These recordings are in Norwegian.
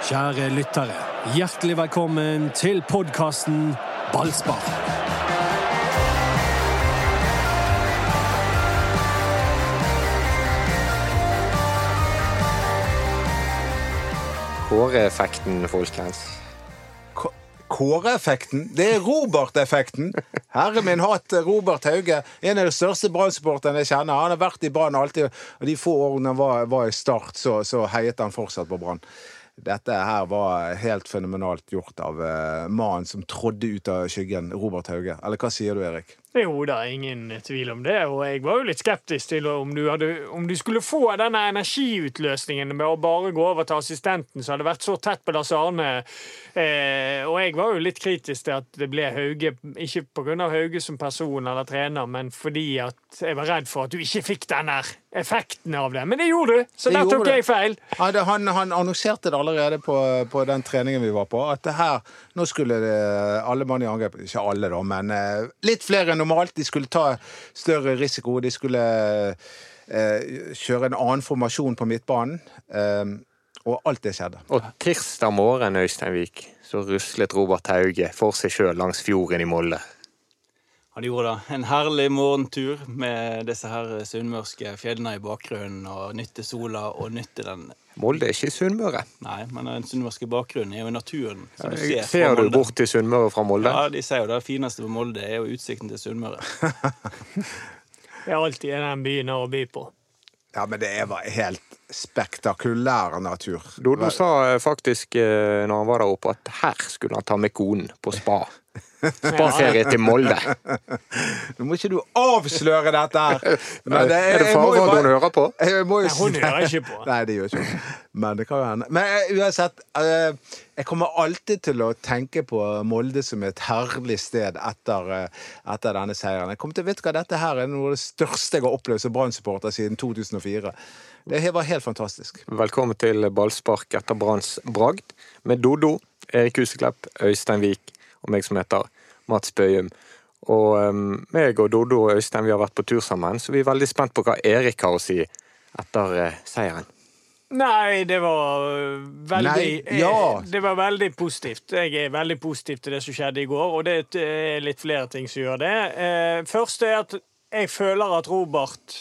Kjære lyttere, hjertelig velkommen til podkasten Ballspar. Kåreeffekten, folkens. Kåreeffekten? Kåre-effekten. Det er Robert-effekten. Herre min hatt, Robert Hauge. En av de største Brann-supporterne jeg kjenner. Han har vært i Brann alltid. Og de få årene han var, var i Start, så, så heiet han fortsatt på Brann. Dette her var helt fenomenalt gjort av uh, mannen som trådde ut av skyggen, Robert Hauge. Eller hva sier du, Erik? Jo det er ingen tvil om det. Og jeg var jo litt skeptisk til om du, hadde, om du skulle få denne energiutløsningen med å bare gå over til assistenten, som hadde vært så tett på Lars Arne. Eh, og jeg var jo litt kritisk til at det ble Hauge, ikke pga. Hauge som person eller trener, men fordi at jeg var redd for at du ikke fikk den der effekten av det. Men det gjorde du, så Det der tok jeg feil. Ja, han, han annonserte det allerede på, på den treningen vi var på, at det her, nå skulle det, alle mann i angrep Ikke alle, da, men eh, litt flere enn normalt. De skulle ta større risiko. De skulle eh, kjøre en annen formasjon på midtbanen. Eh, og alt det skjedde. Og tirsdag morgen, Øysteinvik, så ruslet Robert Hauge for seg sjøl langs fjorden i Molde. Han gjorde det. En herlig morgentur med disse her sunnmørske fjellene i bakgrunnen, og nytte sola og nytte den Molde er ikke Sunnmøre. Nei, men den sunnmørske bakgrunnen er jo naturen. som du Ser, ser du bort til Sunnmøre fra Molde? Ja, de sier jo det fineste med Molde er jo utsikten til Sunnmøre. Det er alltid den byen har å by på. Ja, men det var helt spektakulær natur. Dodo sa faktisk eh, når han var der oppe, at her skulle han ta med konen på spa. Spaferie til Molde. Nå må ikke du avsløre dette her! Men Er det jeg må fare jo at bare- hun hører på? Jeg må jo Nei, hun hører ikke på. Nei, det gjør ikke hun. Men det kan jo hende. Men eh, uansett, eh, jeg kommer alltid til å tenke på Molde som et herlig sted etter, eh, etter denne seieren. Jeg kommer til å vite hva dette her er noe av det største jeg har opplevd som Brann-supporter siden 2004. Det var helt fantastisk. Velkommen til ballspark etter Branns bragd med Dodo, Erik Huseklepp, Øystein Vik og meg som heter Mats Bøyum. Og um, meg og Dodo og Øystein vi har vært på tur sammen, så vi er veldig spent på hva Erik har å si etter uh, seieren. Nei, det var øh, veldig Nei, ja. eh, Det var veldig positivt. Jeg er veldig positiv til det som skjedde i går, og det er litt flere ting som gjør det. Eh, Først er at jeg føler at Robert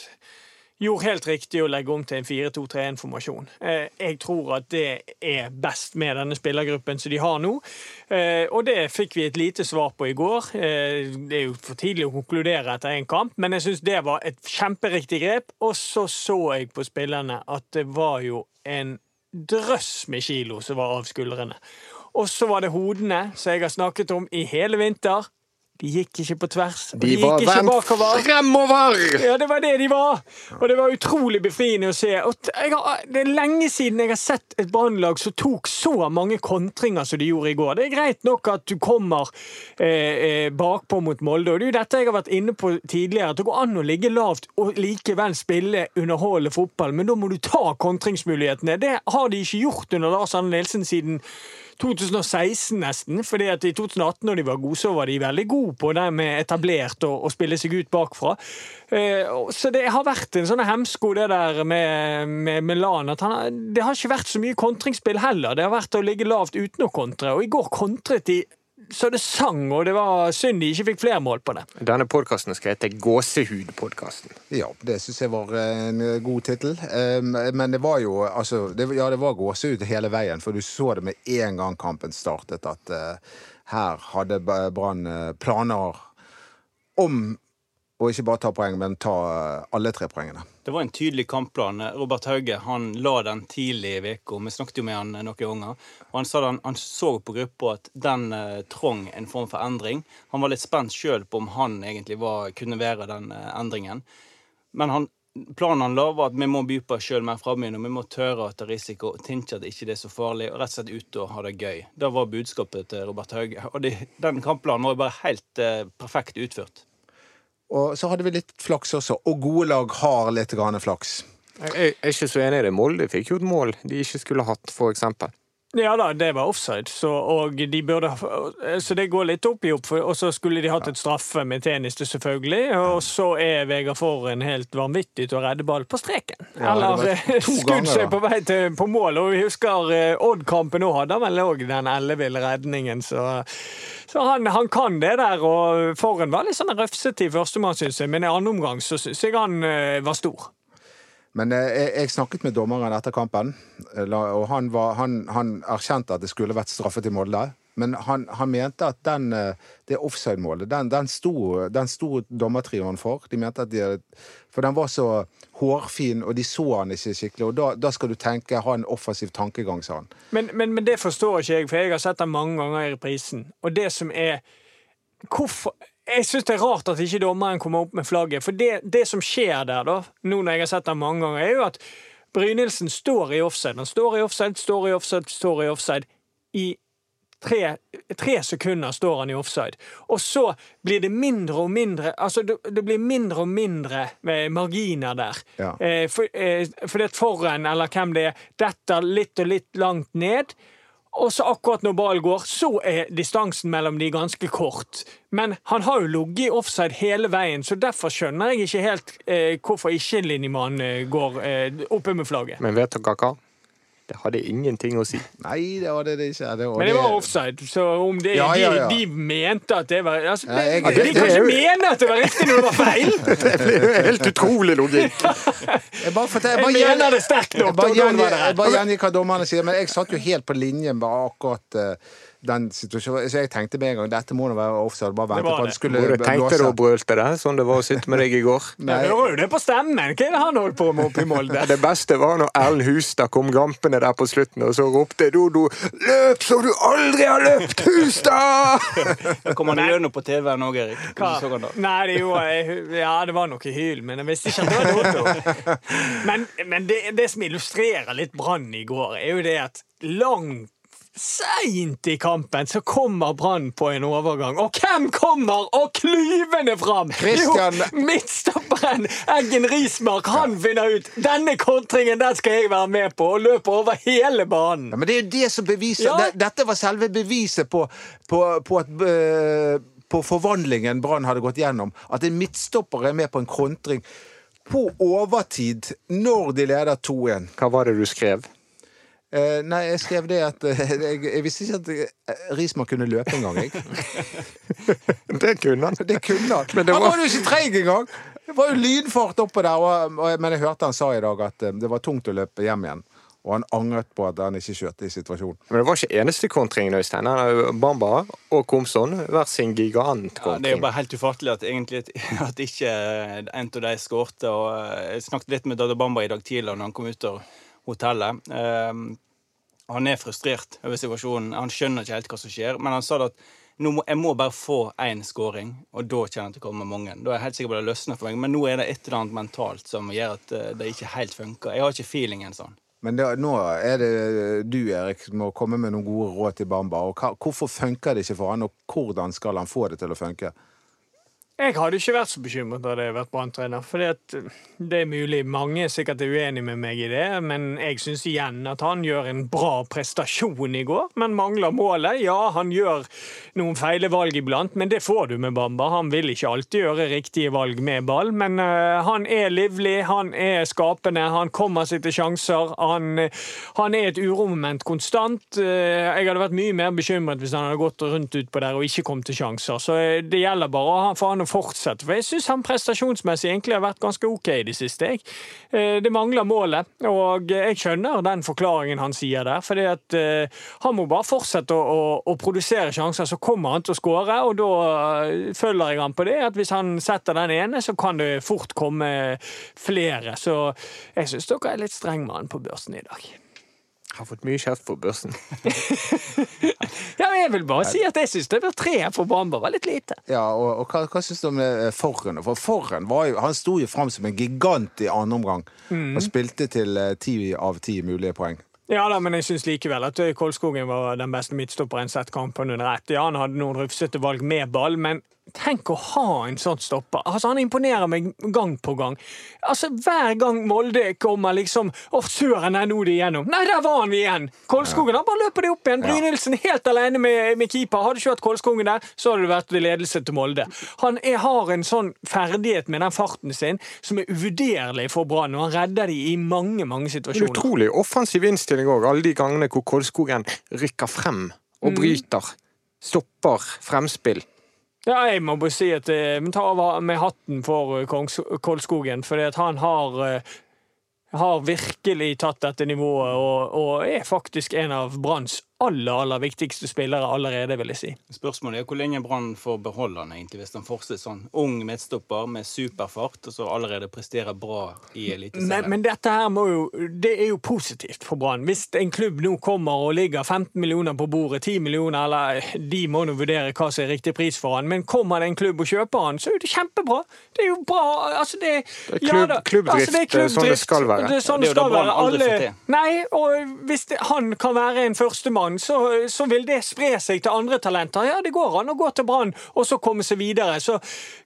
gjorde helt riktig å legge om til en 4-2-3-1-formasjon. Eh, Jeg tror at det er best med denne spillergruppen som de har nå. Eh, Og det fikk vi et lite svar på i går. Eh, Det er jo for tidlig å konkludere etter én kamp, men jeg syns det var et kjemperiktig grep. Og så så jeg på spillerne at det var jo en drøss med kilo som var av skuldrene. Og så var det hodene, som jeg har snakket om i hele vinter. De gikk ikke på tvers. De de, var gikk vendt bakover. fremover! Ja, det var det de var! Og det var utrolig befriende å se. Har, det er lenge siden jeg har sett et brannlag som tok så mange kontringer som de gjorde i går. Det er greit nok at du kommer eh, eh, bakpå mot Molde, og det er jo dette jeg har vært inne på tidligere. At det går an å ligge lavt og likevel spille underholdende fotball, men da må du ta kontringsmulighetene. Det har de ikke gjort under Lars Anne Nilsen siden 2016 nesten, fordi at i 2018 når de var gode, så var de veldig gode på det med etablert og, og spille seg ut bakfra. Eh, så det har vært en sånn hemsko det der med, med Milan. At han, det har ikke vært så mye kontringsspill heller. Det har vært å ligge lavt uten å kontre. Og i går kontret de så det sang, og det var synd de ikke fikk flere mål på det. Denne podkasten skal hete Gåsehudpodkasten. Ja, det syns jeg var en god tittel. Eh, Men det var jo altså det, Ja, det var gåsehud hele veien, for du så det med en gang kampen startet, at eh, her hadde Brann eh, planer om å ikke bare ta poeng, men ta eh, alle tre poengene. Det var en tydelig kampplan. Robert Hauge han la den tidlig i uka. Vi snakket jo med han noen ganger. Og han sa han, han så på gruppa at den eh, trong en form for endring. Han var litt spent sjøl på om han egentlig var, kunne være den eh, endringen. Men han, planen han la, var at vi må by på oss sjøl mer framme vi må tørre å ta risiko. Tenke at ikke det er så farlig, og rett og slett ute og ha det gøy. Det var budskapet til Robert Hauge. Og de, den kampplanen var jo bare helt eh, perfekt utført. Og så hadde vi litt flaks også, og gode lag har litt flaks. Jeg er ikke så enig i det. Molde fikk jo et mål de ikke skulle hatt, for eksempel. Ja da, det var offside, så, de burde, så det går litt opp i opp. Og så skulle de hatt et straffe med teniste, selvfølgelig. Og så er Vegard Forhen helt vanvittig til å redde ball på streken. Ja, Eller eh, skutt seg på vei til, på mål. Og vi husker eh, Odd-kampen òg hadde han vel òg den elleville redningen, så så han, han kan det der, og Forhen var litt sånn røfsete i førstemann, syns jeg, men i andre omgang så syns jeg han eh, var stor. Men eh, jeg, jeg snakket med dommeren etter kampen, eh, og han, var, han, han erkjente at det skulle vært straffet i Molde. Men han, han mente at den, eh, det offside-målet, den, den, sto, den sto dommertrioen for. De mente at de, For den var så hårfin, og de så han ikke skikkelig. Og da, da skal du tenke, ha en offensiv tankegang, sa han. Men, men, men det forstår ikke jeg, for jeg har sett den mange ganger i reprisen. Og det som er Hvorfor Jeg syns det er rart at ikke dommeren kommer opp med flagget. For det, det som skjer der, da, nå når jeg har sett det mange ganger, er jo at Brynildsen står i offside. Han står i offside, står i offside, står i offside. I tre, tre sekunder står han i offside. Og så blir det mindre og mindre Altså, det, blir mindre og mindre med marginer der. Ja. Eh, for, eh, for det er foran, eller hvem det er, detter litt og litt langt ned. Og så akkurat når ballen går, så er distansen mellom de ganske kort. Men han har jo ligget i offside hele veien, så derfor skjønner jeg ikke helt eh, hvorfor ikke linjemannen eh, går eh, oppe med flagget. Men vet dere hva? Det hadde ingenting å si. Nei, det var det det ikke. Det, var, Men det var offside, så om det, Ja, ja, ja. De, de mente at det var altså, Ja, jeg- de, det- de det kan ikke mene at det var riktig når det var feil! Det blir jo helt utrolig logikk! Jeg, bare fortell- Jeg bare mener det sterkt nok, Jeg bare gjengir jeg hva dommerne sier, men jeg satt jo helt på linjen med akkurat eh, den situasjonen. Så jeg tenkte med en gang dette må nå være offside. Bare vente på at det. skulle Både tenkte blåse. du og brølte det, sånn det var å sitte med deg i går. Jeg Nei. hører jo det på stemmen! Hva er det han holdt på med oppe i Molde? Det beste var når Erlend Hustad kom gampende der på slutten, og så ropte Dodo 'Løp som du aldri har løpt, Hustad!' Kommer han gjennom på TV-en òg, Erik. Hva? Da. Nei, det gjorde jeg. Ja, det var noe hyl, men jeg visste ikke at det var Dodo. Men, men det, det som illustrerer litt Brann i går, er jo det at langt Seint i kampen så kommer Brann på en overgang. Og hvem kommer og klyvende fram? Christian- Jo, midtstopperen Eggen Rismark. Han finner ut denne kontringen den skal jeg være med på, og løper over hele banen. Ja, men det er jo det som beviser Ja. Dette var selve beviset på, på, på at eh, På forvandlingen Brann hadde gått gjennom. At en midtstopper er med på en kontring på overtid når de leder 2-1. Hva var det du skrev? Eh, nei, jeg skrev det at eh, jeg, jeg visste ikke at eh, Rismark kunne løpe engang, jeg. Det kunne han. Det kunne han. Men det Han var- var jo ikke treig engang! Det var jo lynfart oppå der. Og, og, men jeg hørte han sa i dag at eh, det var tungt å løpe hjem igjen. Og han angret på at han ikke skjøt i situasjonen. Men det var ikke eneste kontringen, Øystein. Han har jo Bamba og Komson hver sin Ja, det er jo gigantkontring. bare helt ufattelig at, egentlig, at ikke en av de skårte. Og eh, jeg snakket litt med Dada Bamba i dag tidlig når han kom ut av hotellet. Um, han er frustrert over situasjonen. Han skjønner ikke helt hva som skjer. Men han sa at nå må, jeg må bare få én scoring, og da kjenner jeg at det kommer mange. Da er jeg helt sikker på at det løsner for meg. Men nå er det et eller annet mentalt som gjør at eh, det ikke helt funker. Jeg har ikke feelingen sånn. Men det, nå er det du, Erik, som må komme med noen gode råd til Bamba. Og hva, hvorfor funker det ikke for han, og hvordan skal han få det til å funke? Jeg hadde ikke vært så bekymret hadde jeg vært Brann-trener. For det er mulig mange er sikkert er uenig med meg i det, men jeg syns igjen at han gjør en bra prestasjon i går, men mangler målet. Ja, han gjør noen feile valg iblant, men det får du med Bamba. Han vil ikke alltid gjøre riktige valg med ball, men uh, han er livlig, han er skapende, han kommer seg til sjanser. Han, han er et uromoment konstant. Uh, Jeg hadde vært mye mer bekymret hvis han hadde gått rundt utpå der og ikke kommet til sjanser. Så eh, det gjelder bare for han å fortsette. For jeg syns han prestasjonsmessig egentlig har vært ganske OK i det siste. Jeg. Eh, Det mangler målet, og jeg skjønner den forklaringen han sier der. fordi at eh, han må bare fortsette å, å, å produsere sjanser, så kommer han til å skåre. Og da eh, følger jeg han på det, at hvis han setter den ene, så kan det fort komme flere. Så jeg syns dere er litt streng med han på børsen i dag. Har fått mye kjeft for børsen. Ja, men jeg vil bare si at jeg syns det var tre for Bamba var litt lite. Ja, og, og hva, hva syns du om det Forren? For Forren var jo, han sto jo fram som en gigant i andre omgang. Og spilte til eh, ti av ti mulige poeng. Ja da, men jeg syns likevel at Kolskogen var den beste midtstopperen sett kampen under ett. Ja, han hadde noen rufsete valg med ball, men Tenk å ha en sånn stopper. Altså, Han imponerer meg gang på gang. Altså, Hver gang Molde kommer liksom Å, søren, nei, nå er de igjennom. Nei, der var han igjen! Kolskogen han bare løper det opp igjen. Brynildsen helt alene med, med keeper. Hadde ikke vært Kolskogen der, så hadde det vært ledelse til Molde. Han er, har en sånn ferdighet med den farten sin som er uvurderlig for Brann, og han redder de i mange, mange situasjoner. utrolig offensiv innstilling òg, alle de gangene hvor Kolskogen rykker frem og bryter. Stopper fremspill. Ja, jeg må bare si at eh, vi tar av med hatten for eh, Kongs Kolskogen, fordi at han har eh, har virkelig tatt dette nivået og, og er faktisk en av Branns aller, aller viktigste spillere allerede, vil jeg si. Spørsmålet er hvor lenge Brann får beholde han egentlig, hvis han fortsetter sånn ung midtstopper med superfart, og så allerede presterer bra i Men, Eliteserien. men dette her må jo Det er jo positivt for Brann. Hvis en klubb nå kommer og ligger 15 millioner på bordet, 10 millioner, eller de må nå vurdere hva som er riktig pris for han, men kommer det en klubb og kjøper han, så er det kjempebra. Det er jo bra. Altså, det, Det er klubb- da. klubbdrift, det er det er sånn det skal være. Det er sånn Det er skal være. aldri får Alle, til. nei, og hvis det, han kan være en førstemann, så, så vil det spre seg til andre talenter. Ja, det går an å gå til Brann og så komme seg videre. Så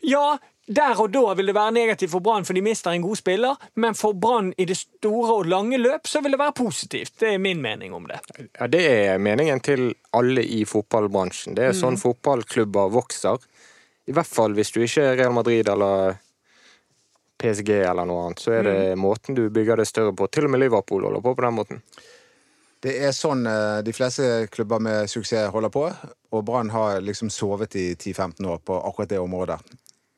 ja, der og da vil det være negativt for Brann, for de mister en god spiller. Men for Brann i det store og lange løp så vil det være positivt. Det er min mening om det. Ja, Det er meningen til alle i fotballbransjen. Det er sånn fotballklubber vokser. I hvert fall hvis du ikke er Real Madrid eller PSG eller noe annet, så er det måten du bygger det større på. Til og med Liverpool holder på på den måten. Det er sånn eh, de fleste klubber med suksess holder på, og Brann har liksom sovet i 10-15 år på akkurat det området.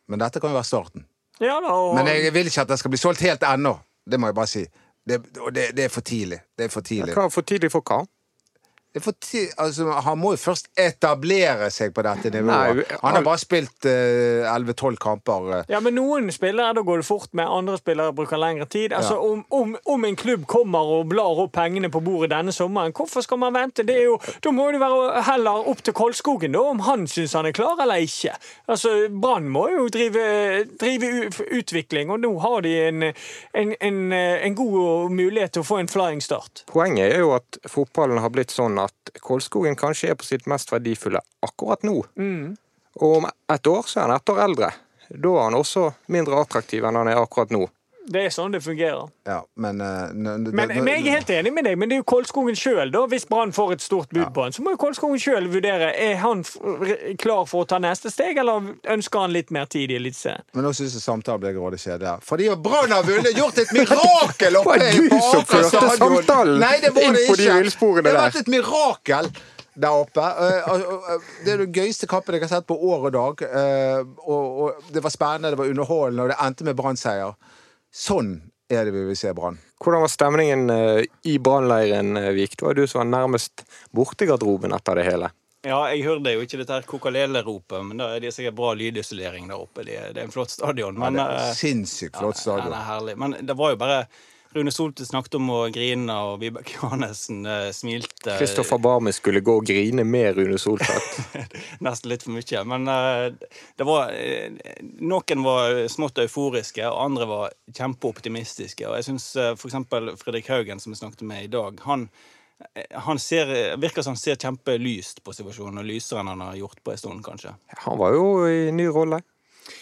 Men dette kan jo være starten. Ja da, og Men jeg vil ikke at det skal bli solgt helt ennå. Det må jeg bare si. Det, det, det er for tidlig. Det er for tidlig. Hva for tidlig for hva? Det er for ti altså, han må jo først etablere seg på dette nivået. Nei, han har bare spilt uh, 11-12 kamper. eh. Ja, men Noen spillere da går det fort med, andre spillere bruker lengre tid. Altså, om, om, om en klubb kommer og blar opp pengene på bordet denne sommeren, hvorfor skal man vente? Det er jo, da må det være heller opp til Kolskogen da, om han syns han er klar eller ikke. Altså, Brann må jo drive, drive utvikling, og nå har de en, en, en, en god mulighet til å få en flying start. Poenget er jo at fotballen har blitt sånn at Kolskogen kanskje er på sitt mest verdifulle akkurat nå. Og om et år så er han ett år eldre. Da er han også mindre attraktiv enn han er akkurat nå. Det er sånn det fungerer. Ja, men, eh, n- Men, men jeg er helt enig med deg, men det er jo Kolskogen sjøl. Hvis Brann får et stort bud på han, så må jo Kolskogen sjøl vurdere er han f- klar for å ta neste steg, eller ønsker han litt mer tid i Eliteserien. Men nå syns jeg samtalen ble grådig kjedelig. Fordi Brann har vunnet, gjort et mirakel oppe Det du som Aker førte stadion. samtalen Nei, det var inn det på de ikke. villsporene Det har vært et mirakel der oppe. Eh, og- Det er den gøyeste kampen jeg har sett på år og dag. Eh, og det var spennende, det var underholdende, og det endte med Brann-seier. Sånn er det vi vil se Brann. Hvordan var stemningen eh, i brannleiren, eh, Vik? Det var du som var nærmest borte i garderoben etter det hele. Ja, jeg hørte jo ikke dette kokalele-ropet, men da er det sikkert bra lydisolering der oppe. Det er, en flott stadion. Men, det er en Sinnssykt flott Ja, stadion. er herlig. Men det var jo bare Rune Solte snakket om å grine, og Vibeke Johannessen uh, smilte. Kristoffer Barmi skulle gå og grine med Rune Soltvedt. Nesten litt for mye. Men uh, det var uh, Noen var smått euforiske, og andre var kjempeoptimistiske. Og jeg syns f.eks. Fredrik Haugen, som vi snakket med i dag, han, han ser, virker som han ser kjempelyst på situasjonen, og lysere enn han har gjort på en stund, kanskje. Han var jo i ny rolle.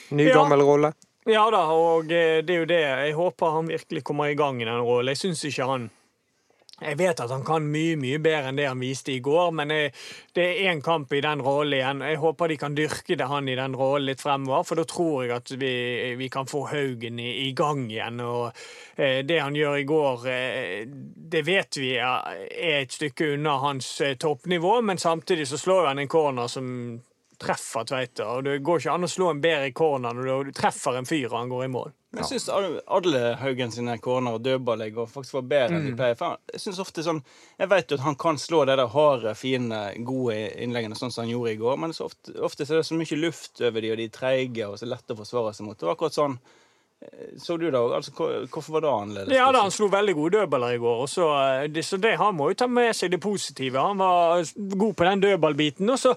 Ny, Ja. gammel rolle. Ja da, og eh, det er jo det. Jeg håper han virkelig kommer i gang i den rollen. Jeg syns ikke han Jeg vet at han kan mye, mye bedre enn det han viste i går, men jeg, det er én kamp i den rollen igjen. Jeg håper de kan dyrke det han i den rollen litt fremover, for da tror jeg at vi, vi kan få Haugen i, i gang igjen. Og eh, det han gjør i går, eh, det vet vi er et stykke unna hans eh, toppnivå, men samtidig så slår han en corner som treffer Tveita. Og det går ikke an å slå en bedre corner når du treffer en fyr og han går i mål. Jeg syns alle Haugen sine corner og dødballegg faktisk var bedre Mm. enn de pleier. For jeg synes ofte sånn Jeg vet jo at han kan slå det der harde, fine, gode innleggene sånn som han gjorde i går, men så ofte, ofte så er det så mye luft over de, og de er treige og så lett å forsvare seg mot. Det var akkurat sånn Så du det òg? Altså, hvorfor var det annerledes? Ja, da, Han slo veldig gode dødballer i går. Og så, eh, det, så det, Han må jo ta med seg det positive. Han var god på den dødballbiten. Og så,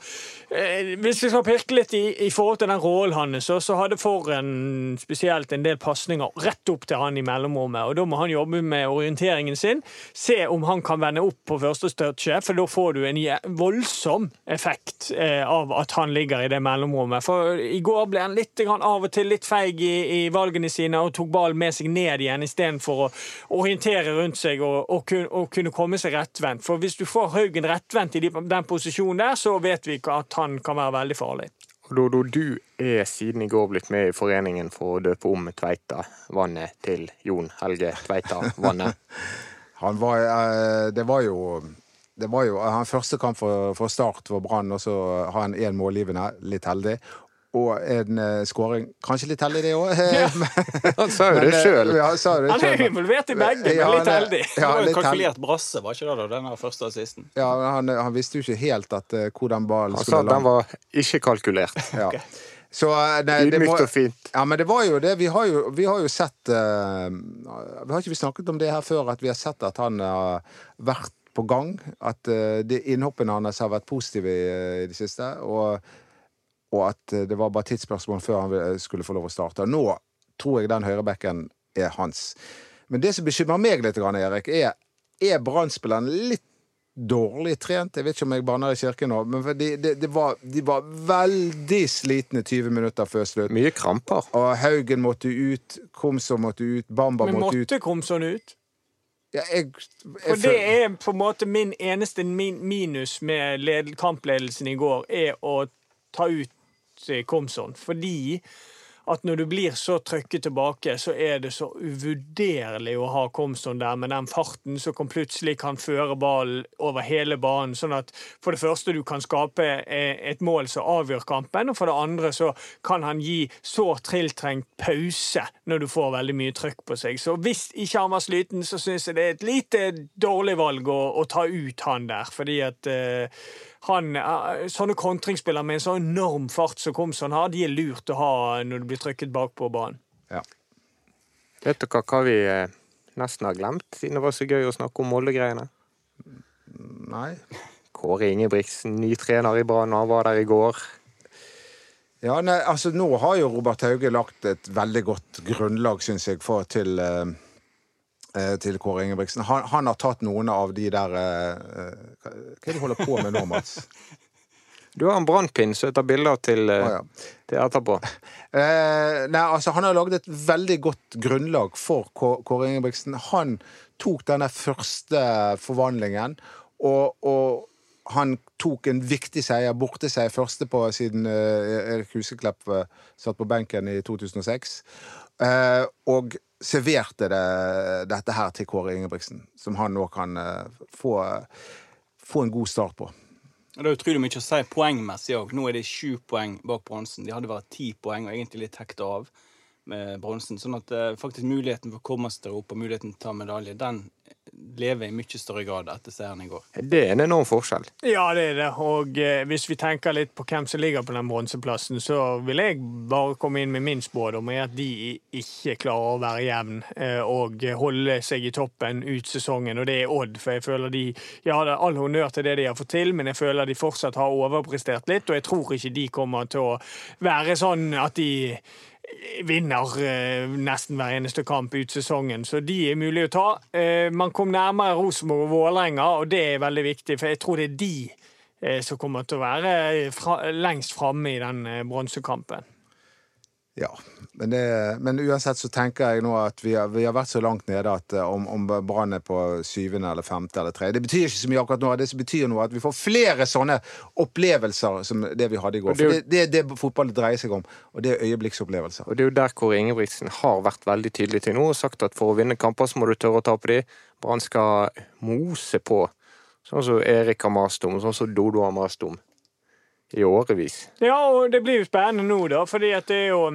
eh, Hvis vi skal pirke litt i, i forhold til den rollen hans, så, så hadde Forren spesielt en del pasninger rett opp til han i mellomrommet. og Da må han jobbe med orienteringen sin. Se om han kan vende opp på første touchet, for da får du en voldsom effekt eh, av at han ligger i det mellomrommet. For i går ble han litt av og til litt feig i, i valgene sine og tok ballen med seg ned igjen istedenfor å orientere rundt seg og, og, kun, og kunne komme seg rettvendt. For hvis du får Haugen rettvendt i den posisjonen der, så vet vi at han kan være veldig farlig. Dodo, du er siden i går blitt med i foreningen for å døpe om Tveita-vannet til Jon Helge Tveita-vannet. Han var eh, Det var jo det var jo han første kamp for, for Start for Brann, og så har han én målgivende, litt heldig. Og en uh, skåring Kanskje litt heldig, det òg. Han sa jo det sjøl. Ja, han er involvert i begge, men Ja, litt heldig. Ja, det var jo litt kalkulert brasse, var ikke det? da, den her første assisten? Ja, men han, han visste jo ikke helt at, uh, hvor den ballen Han sa at den var ikke kalkulert. Ja. Så, eh, nei, det må- og fint. Ja, men det var jo det. Vi har jo, vi har jo sett uh, Vi har ikke vi snakket om det her før, at vi har sett at han har vært på gang. At uh, de innhoppene hans har vært positive i, eh, i det siste. Og, og at eh, det var bare tidsspørsmål før han skulle få lov å starte. Nå tror jeg den høyrebekken er hans. Men det som bekymrer meg litt, Erik, er er Brann-spilleren litt dårlig trent. Jeg vet ikke om jeg banner i kirken nå, men de, de, de, var, de var veldig slitne 20 minutter før slutt. Mye kramper. Og Haugen måtte ut, Komsom måtte ut, Bamba Men måtte ut. Men måtte Komson ut? Ja, jeg, jeg, For det er på en måte min eneste min minus med led- kampledelsen i går, er å ta ut eh, sånn. Fordi at når du blir så trøkket tilbake, så er det så uvurderlig å ha Komson der med den farten som kan plutselig kan føre ballen over hele banen. Sånn at for det første du kan skape eh, et mål som avgjør kampen, og for det andre så kan han gi sårt tiltrengt pause når du får veldig mye trøkk på seg. Så hvis ikke han var sliten, så syns jeg det er et lite dårlig valg å, å ta ut han der, fordi at eh, han, eh, sånne kontringsspillere med en sånn enorm fart som Komson har, de er lurt å ha når du blir trykket bakpå banen. ja. Vet dere hva vi eh, nesten har glemt, siden det var så gøy å snakke om Molde-greiene? Nei. Kåre Ingebrigtsen, ny trener i Brann, han var der i går. Ja, nei, altså Nå har jo Robert Hauge lagt et veldig godt grunnlag, syns jeg, for til eh, til Kåre Ingebrigtsen. Han, han har tatt noen av de der eh, eh, Hva er det du holder på med nå, Mats? Du har en brannpinn som jeg tar bilder til, eh, Å, ja. til etterpå. Eh, nei, altså Han har laget et veldig godt grunnlag for Kåre Ingebrigtsen. Han tok denne første forvandlingen, og, og han tok en viktig seier, borte seg første på siden eh, Erik Huseklepp eh, satt på benken i 2006. Eh, og serverte det, dette her til Kåre Ingebrigtsen, som han nå kan eh, få, få en god start på. Det er utrolig mye å si poengmessig òg. Nå er det sju poeng bak bronsen. De hadde vært ti poeng og egentlig litt hekta av med bronsen. Sånn at eh, faktisk muligheten for å komme seg til Europa, muligheten til å ta medalje, den lever i mye større grad etter seieren i går. Det er en enorm forskjell. Ja, det er det. Og eh, hvis vi tenker litt på hvem som ligger på den bronseplassen, så vil jeg bare komme inn med min spådom er at de ikke klarer å være jevn eh, og holde seg i toppen ut sesongen. Og det er Odd, for jeg føler de Ja, det er all honnør til det de har fått til, men jeg føler de fortsatt har overprestert litt, og jeg tror ikke de kommer til å være sånn at de vinner eh, nesten hver eneste kamp ut sesongen, så de er mulig å ta. Eh, man kom nærmere Rosenborg og Vålerenga, og det er veldig viktig, for jeg tror det er de eh, som kommer til å være fra, lengst framme i den bronsekampen. Ja, men, det, men uansett så tenker jeg nå at vi har, vi har vært så langt nede at eh, om, om Brann er på syvende eller femte eller tredje Det betyr ikke så mye akkurat nå. Det som betyr noe at vi får flere sånne opplevelser som det vi hadde i går. Det For jo- det det, det fotball dreier seg om, og det er øyeblikksopplevelser. Og det er jo der Kåre Ingebrigtsen har vært veldig tydelig til nå og sagt at for å vinne kamper så må du tørre å tape de. Brann skal mose på, sånn som Erik har mast om, sånn som Dodo har mast om. I årevis. Ja, og det blir jo spennende nå, da, fordi at det er jo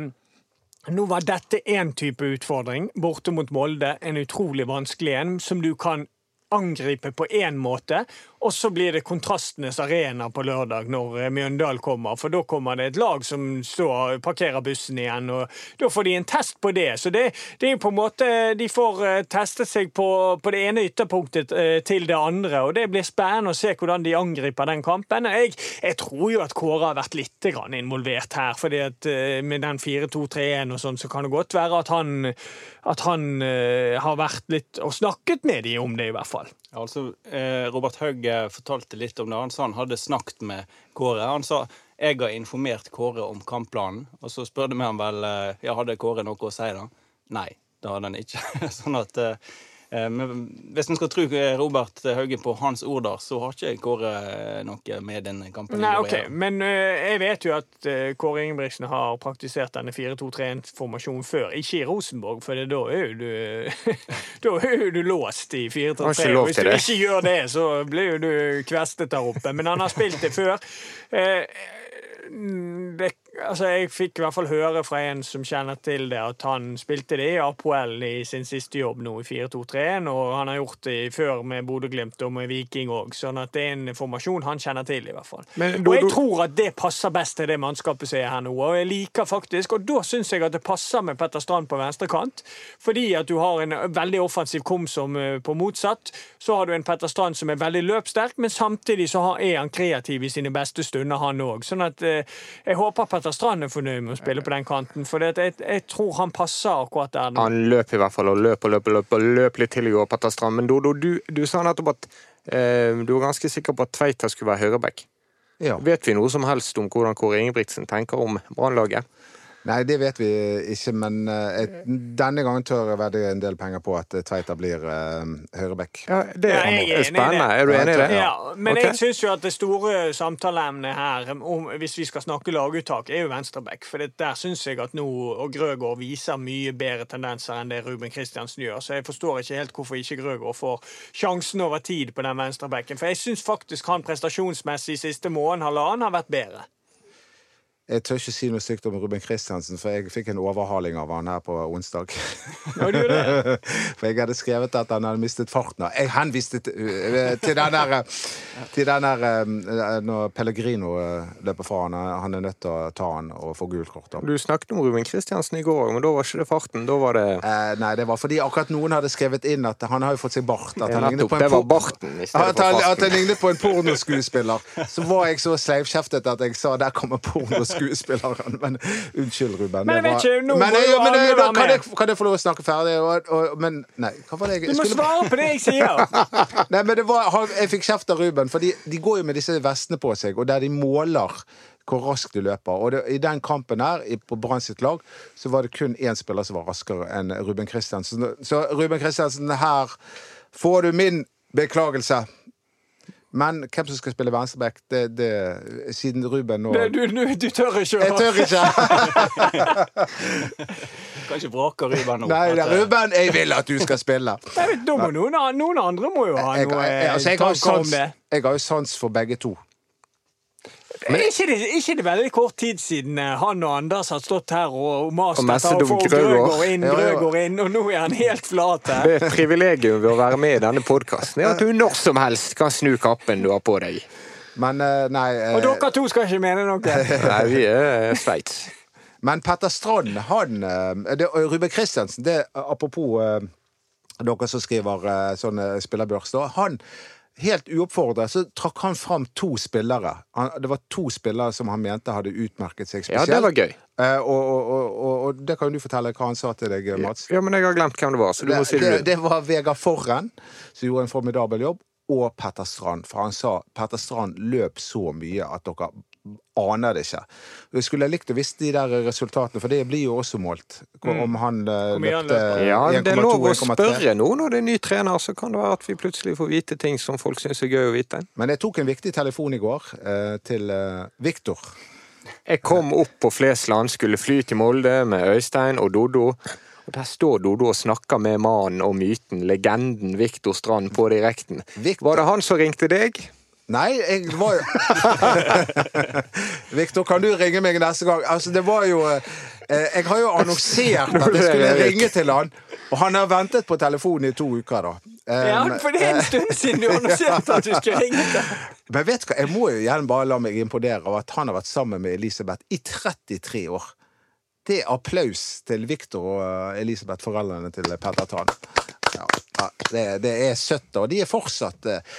nå var dette én type utfordring, borte mot Molde. En utrolig vanskelig en, som du kan angripe på én måte. Og så blir det kontrastenes arena på lørdag når Mjøndal Mjøndalen kommer. For da kommer det et lag som står, parkerer bussen igjen, og da får de en test på det. Så det, det er på en måte De får eh, testet seg på, på det ene ytterpunktet eh, til det andre, og det blir spennende å se hvordan de angriper den kampen. Jeg, jeg tror jo at Kåre har vært litt involvert her, fordi at eh, med den 4-2-3-1 og sånn, så kan det godt være at han, at han eh, har vært litt og snakket med de om det, i hvert fall. Altså, eh, Robert Haug eh, fortalte litt om det. Han sa han hadde snakket med Kåre. Han sa jeg har informert Kåre om kampplanen. Og så spurte vi han vel eh, ja, hadde Kåre noe å si da. Nei, det hadde han ikke. sånn at eh, men hvis en skal tro eh, Robert Hauge på hans ord, der, så har ikke Kåre eh, noe med den kampen Nei, ok. Men eh, jeg vet jo at eh, Kåre Ingebrigtsen har praktisert denne 4-2-3-1-formasjonen før. Ikke i Rosenborg, for da er jo du Da er jo du låst i 4-3-3. ikke Hvis du det. ikke gjør det, så blir jo du kvestet der oppe. Men han har spilt det før. Eh, det, altså jeg fikk i hvert fall høre fra en som kjenner til det, at han spilte det i Apoel i sin siste jobb nå i 4-2-3-1, og han har gjort det før med Bodø-Glimt og med Viking òg, sånn at det er en formasjon han kjenner til, i hvert fall. Men og jeg tror at det passer best til det mannskapet som er her nå, og jeg liker faktisk, og da syns jeg at det passer med Petter Strand på venstre kant, fordi at du har en veldig offensiv Kom som på motsatt, så har du en Petter Strand som er veldig løpssterk, men samtidig så er han kreativ i sine beste stunder, han òg. Sånn at eh, jeg håper Petter Strand er fornøyd med å spille på den kanten, for jeg, jeg tror han passer akkurat der. Han løp i hvert fall, og løp og løp og løp, og løp litt til i går, Petter Strand. Men Dodo, du, du sa nettopp at eh, du var ganske sikker på at Tveita skulle være høyreback. Ja. Vet vi noe som helst om hvordan Kåre Ingebrigtsen tenker om Brannlaget? Nei, det vet vi ikke, men eh, denne gangen tør jeg vedde en del penger på at eh, Tveita blir uh, høyreback. Ja, det Ja, er, jeg er spennende. Er du enig i det? Ja, men okay. jeg syns jo at det store samtaleemnet her, om, hvis vi skal snakke laguttak, er jo venstreback. For det, der syns jeg at nå og Grøgaard viser mye bedre tendenser enn det Ruben Kristiansen gjør. Så jeg forstår ikke helt hvorfor ikke Grøgaard får sjansen over tid på den venstrebacken. For jeg syns faktisk han prestasjonsmessig siste måned, halvannen, har vært bedre. Jeg tør ikke si noe stygt om Ruben Kristiansen, for jeg fikk en overhaling av han her på onsdag. Ja, du gjør det. For jeg hadde skrevet at han hadde mistet farten. Jeg henviste til, øh, til den der Til den der øh, Når Pellegrino løper fra han, han er nødt til å ta han og få gult kort. Du snakket om Ruben Kristiansen i går, men da var ikke det farten. Da var det Eh, nei, det var fordi akkurat noen hadde skrevet inn at han har jo fått seg bart. At han lignet på barten at han, at han lignet på en pornoskuespiller. Så var jeg så sleivkjeftet at jeg sa 'der kommer pornoskuespilleren'. Men unnskyld, Ruben. Men jeg vet ikke, nå men, jeg, men, jeg, da, være kan, med. jeg, kan jeg få lov å snakke ferdig? Og, og, men nei, hva var det jeg Du må svare på det jeg sier! Nei, men det var, Jeg fikk kjeft av Ruben, for de, de går jo med disse vestene på seg, og der de måler hvor raskt de løper. Og det, I den kampen her, på Brann sitt lag, så var det kun én spiller som var raskere enn Ruben Kristiansen. Så Ruben Kristiansen, her får du min beklagelse. Men hvem som skal spille venstreback, det, det Siden Ruben nå Du, du, du tør ikke Jeg tør ikke! Kan ikke vrake Ruben nå. Nei, det er eh, Ruben, jeg vil at du skal spille. Nei, noen, noen andre må jo ha Jeg, noe jeg, altså, jeg, har jo om sans, jeg har jo sans for begge to. Er ikke det, ikke det veldig kort tid siden eh, han og Anders har stått her og mast etter å få Grøgaard. Inn, Ja, ja. Grøgaard inn, og nå er han helt flat her. Det er et privilegium ved å være med i denne podkasten, at du når som helst kan snu kappen du har på deg. Men eh, nei eh, Og dere to skal ikke mene noe. Nei, vi er Sveits. Men Petter Strand, han det, og Ruben Kristiansen, det apropos dere som skriver sånne spillerbørs. Han Helt uoppfordret så trakk han fram to spillere. Han, det var to spillere som han mente hadde utmerket seg spesielt. Ja, det var gøy. Eh, og, og, og, og, det kan du fortelle hva han sa til deg, Mats. Ja, men jeg har glemt hvem det var, så du må si det, det. det, det var Vegard Forren, som gjorde en formidabel jobb, og Petter Strand. For han sa Petter Strand løp så mye at dere aner det ikke. Jeg skulle likt å visst de der resultatene, for det blir jo også målt. Om han eh, løpte løper. Ja, det er lov å spørre nå når det er ny trener, så kan det være at vi plutselig får vite ting som folk syns er gøy å vite. Men jeg tok en viktig telefon i går eh, til eh, Viktor. Jeg kom opp på Flesland, skulle fly til Molde med Øystein og Doddo. Og der står Dodo og snakker med mannen og myten, legenden Viktor Strand, på direkten. Var det han som ringte deg? Nei, jeg var jo Viktor, kan du ringe meg neste gang? Altså, det var jo eh, Jeg har jo annonsert at jeg skulle ringe til han, og han har ventet på telefonen i to uker, da. Ja, Um, for det er en stund siden du annonserte at du skulle ringe til Men vet du hva, jeg må jo igjen bare la meg imponere av at han har vært sammen med Elisabeth i 33 år. Det er applaus til Viktor og eh, Elisabeth, foreldrene til Petter Tan. Ja, ja, det, det er søtt, og de er fortsatt eh,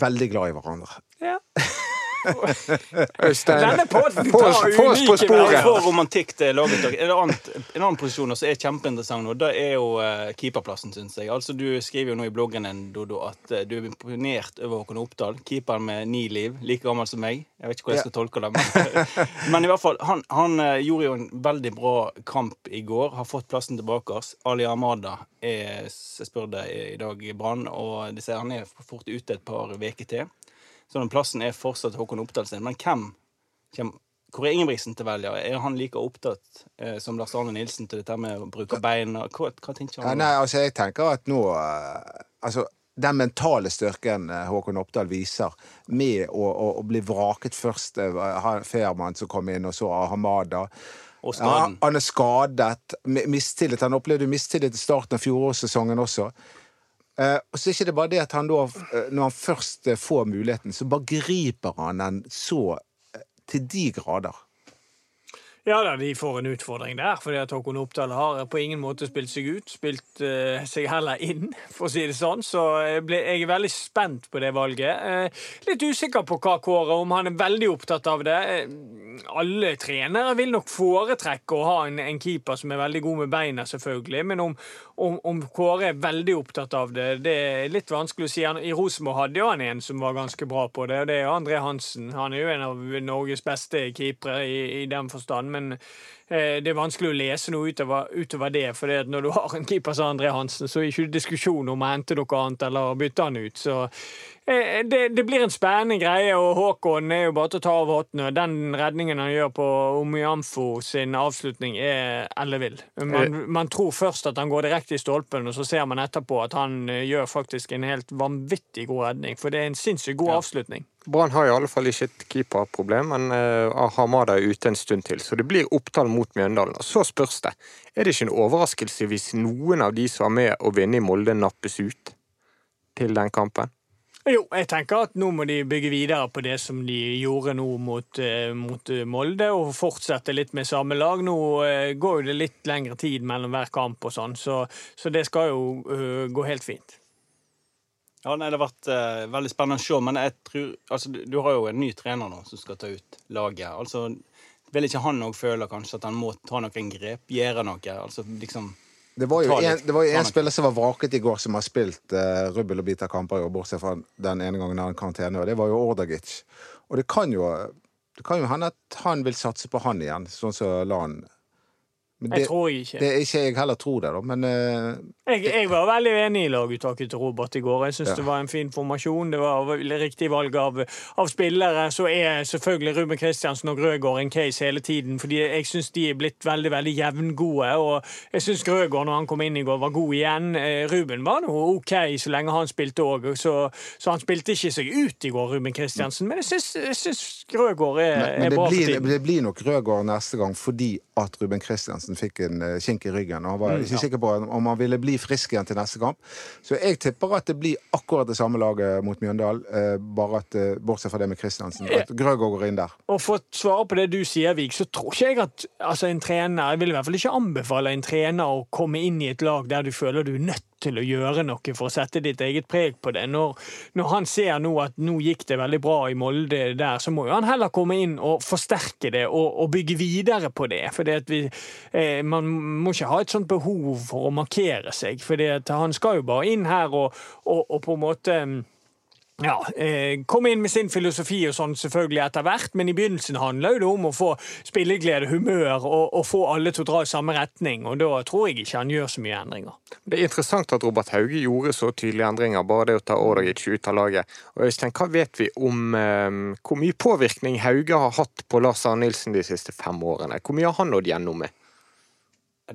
veldig glad i hverandre. Ja. Øystein, Denne tar oss på unike Ja, sporet. for romantikk det er laget. En annen, en annen posisjon som er kjempeinteressant nå, det er jo eh, keeperplassen, syns jeg. Altså, Du skriver jo nå i bloggen din, Dodo, at eh, du er imponert over Håkon Oppdal. Keeperen med ni liv, like gammel som meg. Jeg vet ikke hvordan jeg skal tolke det. Men, men i hvert fall, han, han eh, gjorde jo en veldig bra kamp i går. Har fått plassen tilbake. Ali Amada er, jeg spør deg i dag i Brann, og de sier han er fort ute et par uker til. Så den plassen er fortsatt Håkon Oppdal sin. Men hvem kommer hvor er Ingebrigtsen til velger? Er han like opptatt eh, som Lars Arne Nilsen til dette med å bruke beina? Hva, hva tenker Ja, han? nei, altså, jeg tenker at nå eh, Altså, den mentale styrken eh, Håkon Oppdal viser med å, å, å bli vraket først Fehrmann han- som kom inn, og så Hamada. Og Ja, han er skadet. Mistillit. Han opplevde mistillit i starten av fjorårssesongen også. Eh, og så er ikke det bare det at han da, eh, når han først eh, får muligheten, så bare griper han den så til de grader. Ja da, de får en utfordring der, fordi at Håkon Oppdal har på ingen måte spilt seg ut. Spilt uh, seg heller inn, for å si det sånn. Så jeg, ble, jeg er veldig spent på det valget. Uh, litt usikker på hva Kåre, om han er veldig opptatt av det. Uh, alle trenere vil nok foretrekke å ha en, en keeper som er veldig god med beina, selvfølgelig. Men om, om, om Kåre er veldig opptatt av det, det er litt vanskelig å si. Han, I Rosenborg hadde jo han en som var ganske bra på det, og det er André Hansen. Han er jo en av Norges beste keepere i, i den forstand. Men eh, det er vanskelig å lese noe utover, utover det. For det når du har en keeper som André Hansen, så er det ikke diskusjon om å hente noe annet eller bytte han ut. Så det, det blir en spennende greie, og Håkon er jo bare til å ta av hatten. Den redningen han gjør på Omiamfo sin avslutning, er ellevill. Man, man tror først at han går direkte i stolpen, og så ser man etterpå at han eh, gjør faktisk en helt vanvittig god redning. For det er en sinnssykt god avslutning. Brann har i alle fall ikke et keeperproblem, men uh, Hamada er ute en stund til. Så det blir opptall mot Mjøndalen. Og så spørs det, er det ikke en overraskelse hvis noen av de som er med å vinne i Molde, nappes ut til den kampen? Jo, jeg tenker at nå må de bygge videre på det som de gjorde nå mot, eh, mot eh, Molde, og fortsette litt med samme lag. Nå eh, går jo det litt lengre tid mellom hver kamp og sånn, så, så det skal jo gå helt fint. Ja, nei, Det har vært uh, veldig spennende å se, men jeg tror, altså, du, du har jo en ny trener nå som skal ta ut laget. Altså, Vil ikke han òg føle kanskje at han må ta noen grep, gjøre noe? altså liksom... Det var jo en, det var jo en spiller som var vraket i går, som har spilt uh, rubbel og bit av kamper, i år, bortsett fra den ene gangen han karantene, og det var jo Ordagic. Og det kan jo det kan jo hende at han vil satse på han igjen, sånn som Lan. Men Jeg det, tror ikke. det er ikke jeg heller tror det, da, men uh, Jeg, jeg var veldig enig i laguttaket til Robert i går. Jeg syns Ja. det var en fin formasjon. Det var riktig valg av, av spillere. Så er selvfølgelig Ruben Kristiansen og Grøgaard en case hele tiden, fordi jeg syns de er blitt veldig veldig jevngode. Og jeg syns Grøgaard, når han kom inn i går, var god igjen. Eh, Ruben var nå OK så lenge han spilte òg, så, så han spilte ikke seg ut i går, Ruben Kristiansen. Men jeg syns, jeg syns Grøgaard er, Men, men er bra for tiden. det blir nok Grøgaard neste gang fordi at Ruben Kristiansen fikk en eh, kink i ryggen. Og han Mm, var ikke sikker på om han ville bli frisk igjen til neste kamp. Så jeg tipper at det blir akkurat det samme laget mot Mjøndalen, eh, bare at eh, bortsett fra det med Kristiansen. At Grøgaard går inn der. Og for å svare på det du sier, Vik, så tror ikke jeg at altså, en trener Jeg vil i hvert fall ikke anbefale en trener å komme inn i et lag der du føler du er nødt til å gjøre noe for å sette ditt eget preg på det. Når, når han ser nå at nå gikk det veldig bra i Molde der, så må jo han heller komme inn og forsterke det og, og bygge videre på det. Fordi at vi, eh, man må ikke ha et sånt behov for å markere seg. For han skal jo bare inn her og, og, og på en måte ja, eh, Komme inn med sin filosofi og sånn selvfølgelig etter hvert, men i begynnelsen handla det om å få spilleglede, humør og, og få alle til å dra i samme retning. Og da tror jeg ikke han gjør så mye endringer. Det er interessant at Robert Hauge gjorde så tydelige endringer, bare det å ta Ordagic ut av laget. Og Øystein, hva vet vi om eh, hvor mye påvirkning Hauge har hatt på Lars Arne Nilsen de siste fem årene? Hvor mye har han nådd gjennom med?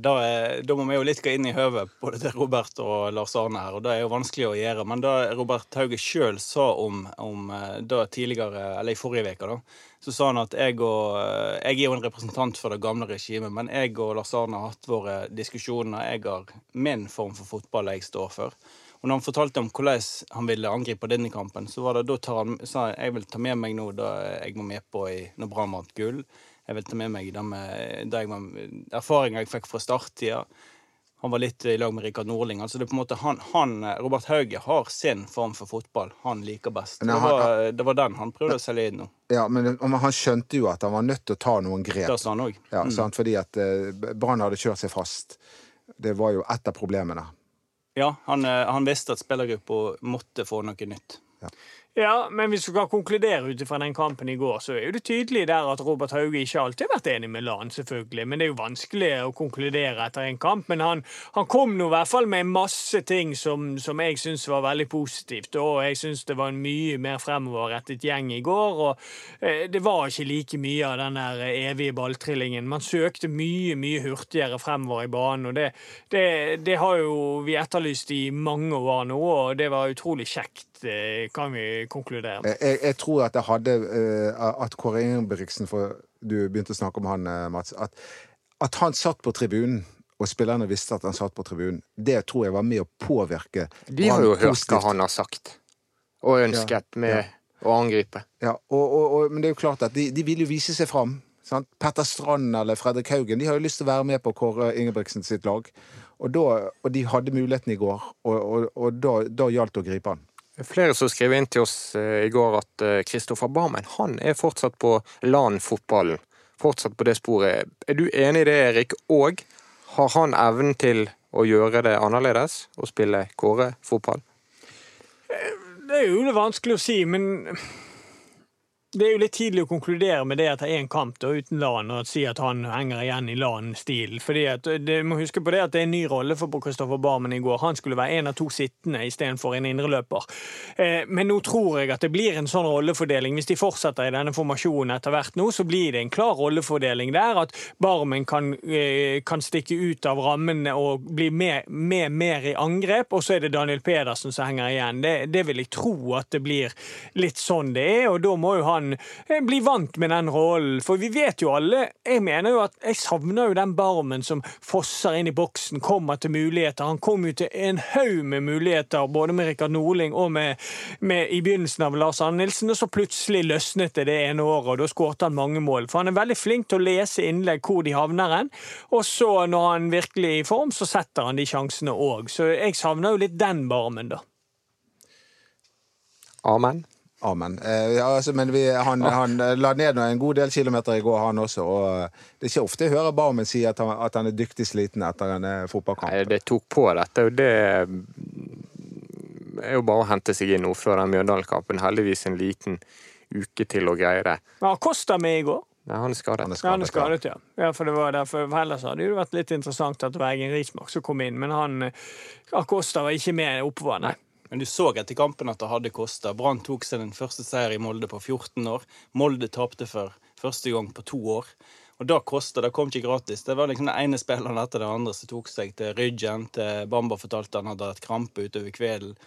Da, er- da må vi jo litt gå inn i høvet både til Robert og Lars Arne her, og det er jo vanskelig å gjøre. Men da Robert Hauge sjøl sa om, om det tidligere, eller i forrige uke, da, så sa han at jeg og eh, Jeg er jo en representant for det gamle regimet, men jeg og Lars Arne har hatt våre diskusjoner. Jeg har min form for fotball jeg står for. Og når han fortalte om hvordan han ville angripe denne kampen, så var det da tar han, sa han jeg vil ta med meg nå det jeg var med på i, når Brann vant gull. Jeg vil ta med meg det med det jeg var, erfaringa jeg fikk fra starttida. Han var litt i lag med Rikard Nordling. Altså det er på en måte han, han, Robert Hauge har sin form for fotball han liker best. Nei, det, var, det var den han prøvde å selge inn nå. Ja, men han skjønte jo at han var nødt til å ta noen grep. Det sa han òg. Ja, sant? Fordi at eh, Brann hadde kjørt seg fast. Det var jo et av problemene. Ja, han, eh, han visste at spillergruppa måtte få noe nytt. Ja, men hvis vi skal konkludere ut fra den kampen i går, så er jo det tydelig der at Robert Hauge ikke alltid har vært enig med Lan, selvfølgelig. Men det er jo vanskelig å konkludere etter en kamp. Men han, han kom nå i hvert fall med masse ting som, som jeg syns var veldig positivt. Og jeg syns det var en mye mer fremoverrettet gjeng i går. Og eh, det var ikke like mye av den der evige balltrillingen. Man søkte mye, mye hurtigere fremover i banen, og det, det, det har jo vi etterlyst i mange år nå, og det var utrolig kjekt, eh, kan vi konkludere. Jeg, jeg, tror at jeg hadde eh, At Kåre Ingebrigtsen, for du begynte å snakke om han, eh, Mats at, at han satt på tribunen, og spillerne visste at han satt på tribunen, det tror jeg var med å påvirke De har jo hørt hørt hva han har sagt, og ønsket med ja. å angripe. Ja, og, og, og, men det er jo klart at de, de vil jo vise seg fram. Sant? Petter Strand eller Fredrik Haugen de har jo lyst til å være med på Kåre Ingebrigtsen sitt lag. Og, da, og de hadde muligheten i går, og, og, og da, da gjaldt det å gripe han. Flere som skrev inn til oss eh, i går at Kristoffer Barmen han er fortsatt på LAN-fotballen. Fortsatt på det sporet. Er du enig i det, Erik? Og har han evnen til å gjøre det annerledes? Å spille Kåre-fotball? Det er jo det vanskelig å si, men det er jo litt tidlig å konkludere med det etter én kamp da, uten LAN, og si at han henger igjen i LAN-stilen. Fordi at det, må huske på det at det er en ny rolle for Kristoffer Barmen i går. Han skulle være en av to sittende istedenfor en indreløper. Eh, men nå tror jeg at det blir en sånn rollefordeling. Hvis de fortsetter i denne formasjonen etter hvert nå, så blir det en klar rollefordeling der. At Barmen kan, eh, kan stikke ut av rammene og bli med, med mer i angrep, og så er det Daniel Pedersen som henger igjen. Det, det vil jeg tro at det blir litt sånn det er, og da må jo han eh, bli vant med den rollen. For vi vet jo alle Jeg mener jo at jeg savner jo den Barmen som fosser inn i boksen, kommer til muligheter. Han kom jo til en haug med muligheter, både med Rikard Norling og med, med i begynnelsen av Lars Arne Nilsen, og så plutselig løsnet det det ene året, og da skårte han mange mål. For han er veldig flink til å lese innlegg hvor de havner hen, og så når han virkelig er i form, så setter han de sjansene òg. Så jeg savner jo litt den Barmen, da. Amen. Amen. Eh, altså, men vi, han, han eh, la ned en god del kilometer i går, han også. Og eh, det er ikke ofte jeg hører Barmen si at han, at han er dyktig sliten etter en eh, fotballkamp. Nei, det tok på dette, og det er jo bare å hente seg inn nå før den Mjøndalen-kampen. Heldigvis en liten uke til å greie det. Ja, Kosta med i går. Nei, han er skadet. Han er skadet, han er skadet. ja. ja for det var derfor, Ellers hadde det vært litt interessant at det var Egen Rismark som kom inn, men han Acosta var ikke med oppover, nei. Men du så etter kampen at det hadde kosta. Brann tok seg den første seier i Molde på 14 år. Molde tapte for første gang på to år. Og da kosta. Det kom ikke gratis. Det var liksom den ene spilleren etter den andre som tok seg til ryggen. til Bamba fortalte han hadde hatt krampe utover kvelden.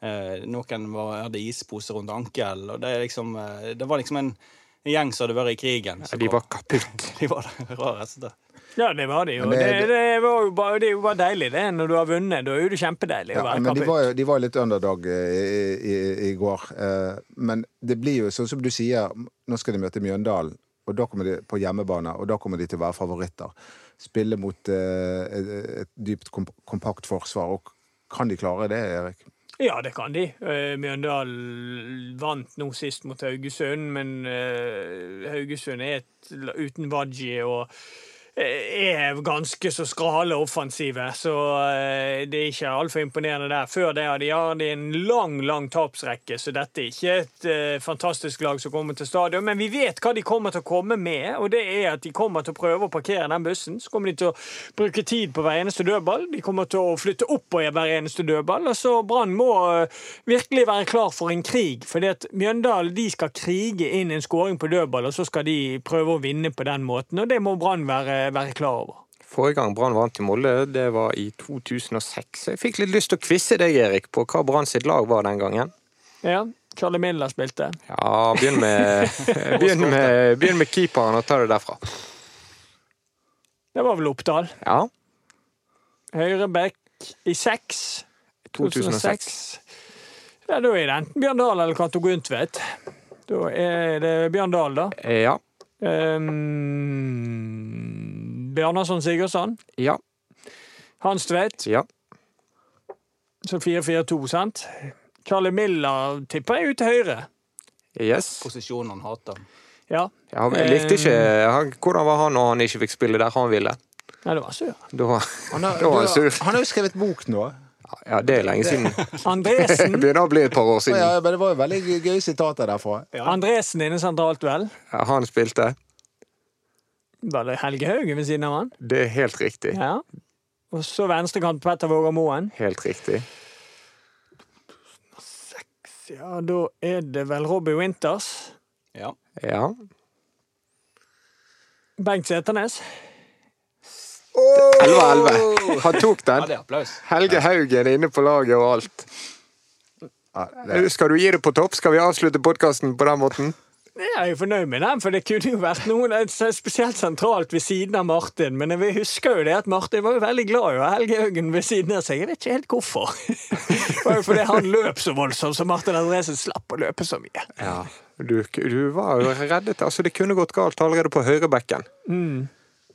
Eh, noen var, hadde isposer rundt ankelen. Og det, liksom, eh, det var liksom en, en gjeng som hadde vært i krigen. Ja, de var kaputt. de var det rareste. Ja, det var det jo. Det, det- det, var jo bare, det er jo bare deilig, det. Når du har vunnet, da er jo det kjempedeilig å være men de kaputt. var, de var jo litt underdog eh, i, i, i går. Eh, Men det blir jo sånn som du sier, nå skal de møte Mjøndalen. Og da kommer de på hjemmebane, og da kommer de til å være favoritter. Spille mot eh, et, et dypt, kompakt forsvar. Og kan de klare det, Erik? Ja, det kan de. Mjøndalen Mjøndal vant nå sist mot Haugesund, men eh, Haugesund er et, uten Wadji og eh, er ganske så skrale offensive, så eh, det er ikke altfor imponerende der. Før det har de, har de en lang, lang tapsrekke, så dette er ikke et eh, fantastisk lag som kommer til stadion. Men vi vet hva de kommer til å komme med, og det er at de kommer til å prøve å parkere den bussen. Så kommer de til å bruke tid på hver eneste dødball. De kommer til å flytte opp på hver eneste dødball. Og så Brann må eh, virkelig være klar for en krig. fordi at Mjøndalen de skal krige inn en skåring på dødball, og så skal de prøve å vinne på den måten. Og det må Brann være, være klar over. Forrige gang Brann vant i Molde, det var i 2006. Jeg fikk litt lyst til å quize deg, Erik, på hva Brann sitt lag var den gangen. Ja, Charlie Miller spilte. Ja, begynn med, begynn med, begynn med keeperen og ta det derfra. Det var vel Oppdal. Ja, Høyrebekk i 6. 2006. Ja, da er det enten Bjørn Dahl eller Cato Guntvedt. Da er det Bjørn Dahl, da. Ja. Um, Bjarnason Sigurdsson. Ja. Hans Tvedt. Ja. Så 4-4-2, sant? Charlie Miller tipper jeg ut til høyre. Yes. Posisjonen han hater. Ja. Ja, han likte ikke han, Hvordan var han når han ikke fikk spille der han ville? Nei, det var sur. Da, Han har, da var han sur. han har jo skrevet bok nå. Ja, det er lenge siden. Det begynner å bli et par år siden. Ja, men det var jo veldig gøye sitater derfra. Andresen inne sentralt, vel? Ja, Han spilte. Var det Helge Haugen ved siden av han? Det er helt riktig. Ja. Og så venstrekant Petter Våger Moen. Helt riktig. Ja, da er det vel Robbie Winters. Ja. Ja. Bengt Seternes. 11-11. Han tok den. Helge Haugen er inne på laget og alt. Ja, Skal du gi det på topp? Skal vi avslutte podkasten på den måten? Jeg er jo fornøyd med den, for det kunne jo vært noen spesielt sentralt ved siden av Martin. Men jeg husker jo det at Martin var jo veldig glad i å ha Helge Haugen ved siden av seg. Jeg vet ikke helt hvorfor. Det var jo fordi han løp så voldsomt, så Martin Andresen slapp å løpe så mye. Ja. Du, du var jo reddet. Altså, det kunne gått galt allerede på høyrebekken.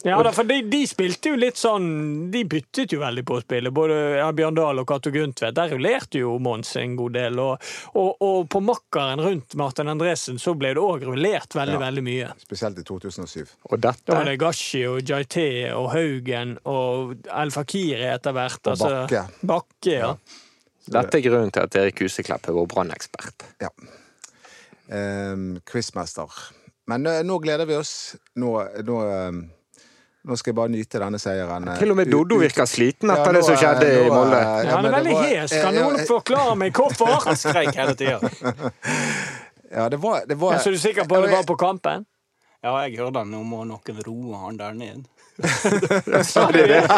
Ja, da, for de, de spilte jo litt sånn De byttet jo veldig på å spille, både ja, Bjørn Dahl og Cato Grundtvedt. Der rullerte jo Mons en god del. Og, og, og på makkeren rundt Martin Andresen så ble det òg rullert veldig, Ja. veldig mye. spesielt i 2007. Og Da var det Gashi og Jaité og Haugen og El Fakiri etter hvert. Og altså- Bakke. Bakke, ja. Dette er grunnen til at Erik Huseklepp er vår brannekspert. Ja. Um, Quizmester. Men eh, nå gleder vi oss. Nå, nå, eh, nå skal jeg bare nyte denne seieren. Til og med Doddo virker sliten Ja, etter nå, det som skjedde i Molde. ja han er veldig hes. Kan noen forklare meg hvorfor? Han skrek hele tida. Ja, det var, det var Ja, så du er sikker på at det var på kampen? Ja, jeg hørte han. Nå må noen roe han der ned. Sa de det?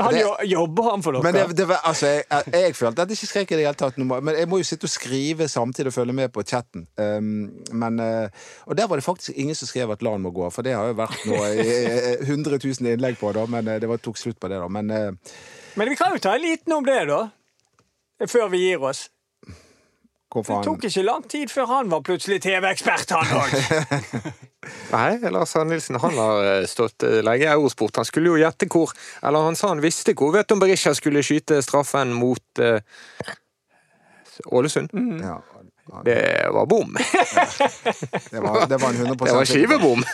Han det, jobber han for Men det, det var, altså, jeg, jeg, jeg følte at jeg ikke skrek i det hele tatt. Men jeg må jo sitte og skrive samtidig og følge med på chatten. Um, men, eh, og der var det faktisk ingen som skrev at LAN må gå, for det har jo vært noe eh, 100 000 innlegg på, da, men eh, det var, tok slutt på det, da. Men eh, Men vi kan jo ta en liten om det, da. Før vi gir oss. Hvorfor Det tok ikke lang tid før han var plutselig TV-ekspert, han òg. Nei, Lars Arne Nilsen han har eh, stått eh, lenge i Eurosport. Han skulle jo gjette hvor Eller han sa han visste hvor Vet du om Berisha skulle skyte straffen mot uh, Ålesund. ja, Det var bom. det, var, det var en 100 Det var skivebom.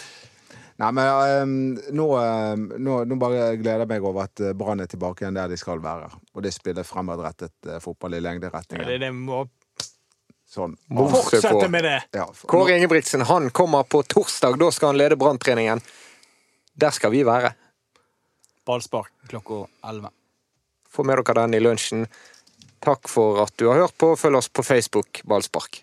Nei, men ehm, nå, ehm, nå, nå bare gleder jeg meg over at Brann er tilbake igjen der de skal være. Og de spiller fremadrettet uh, fotball i Det, er det må Sånn. Fortsette med det. Ja, for, Kåre Ingebrigtsen han kommer på torsdag. Da skal han lede Branntreningen. Der skal vi være. Ballspark klokka 11. Få med dere den i lunsjen. Takk for at du har hørt på. Følg oss på Facebook Ballspark.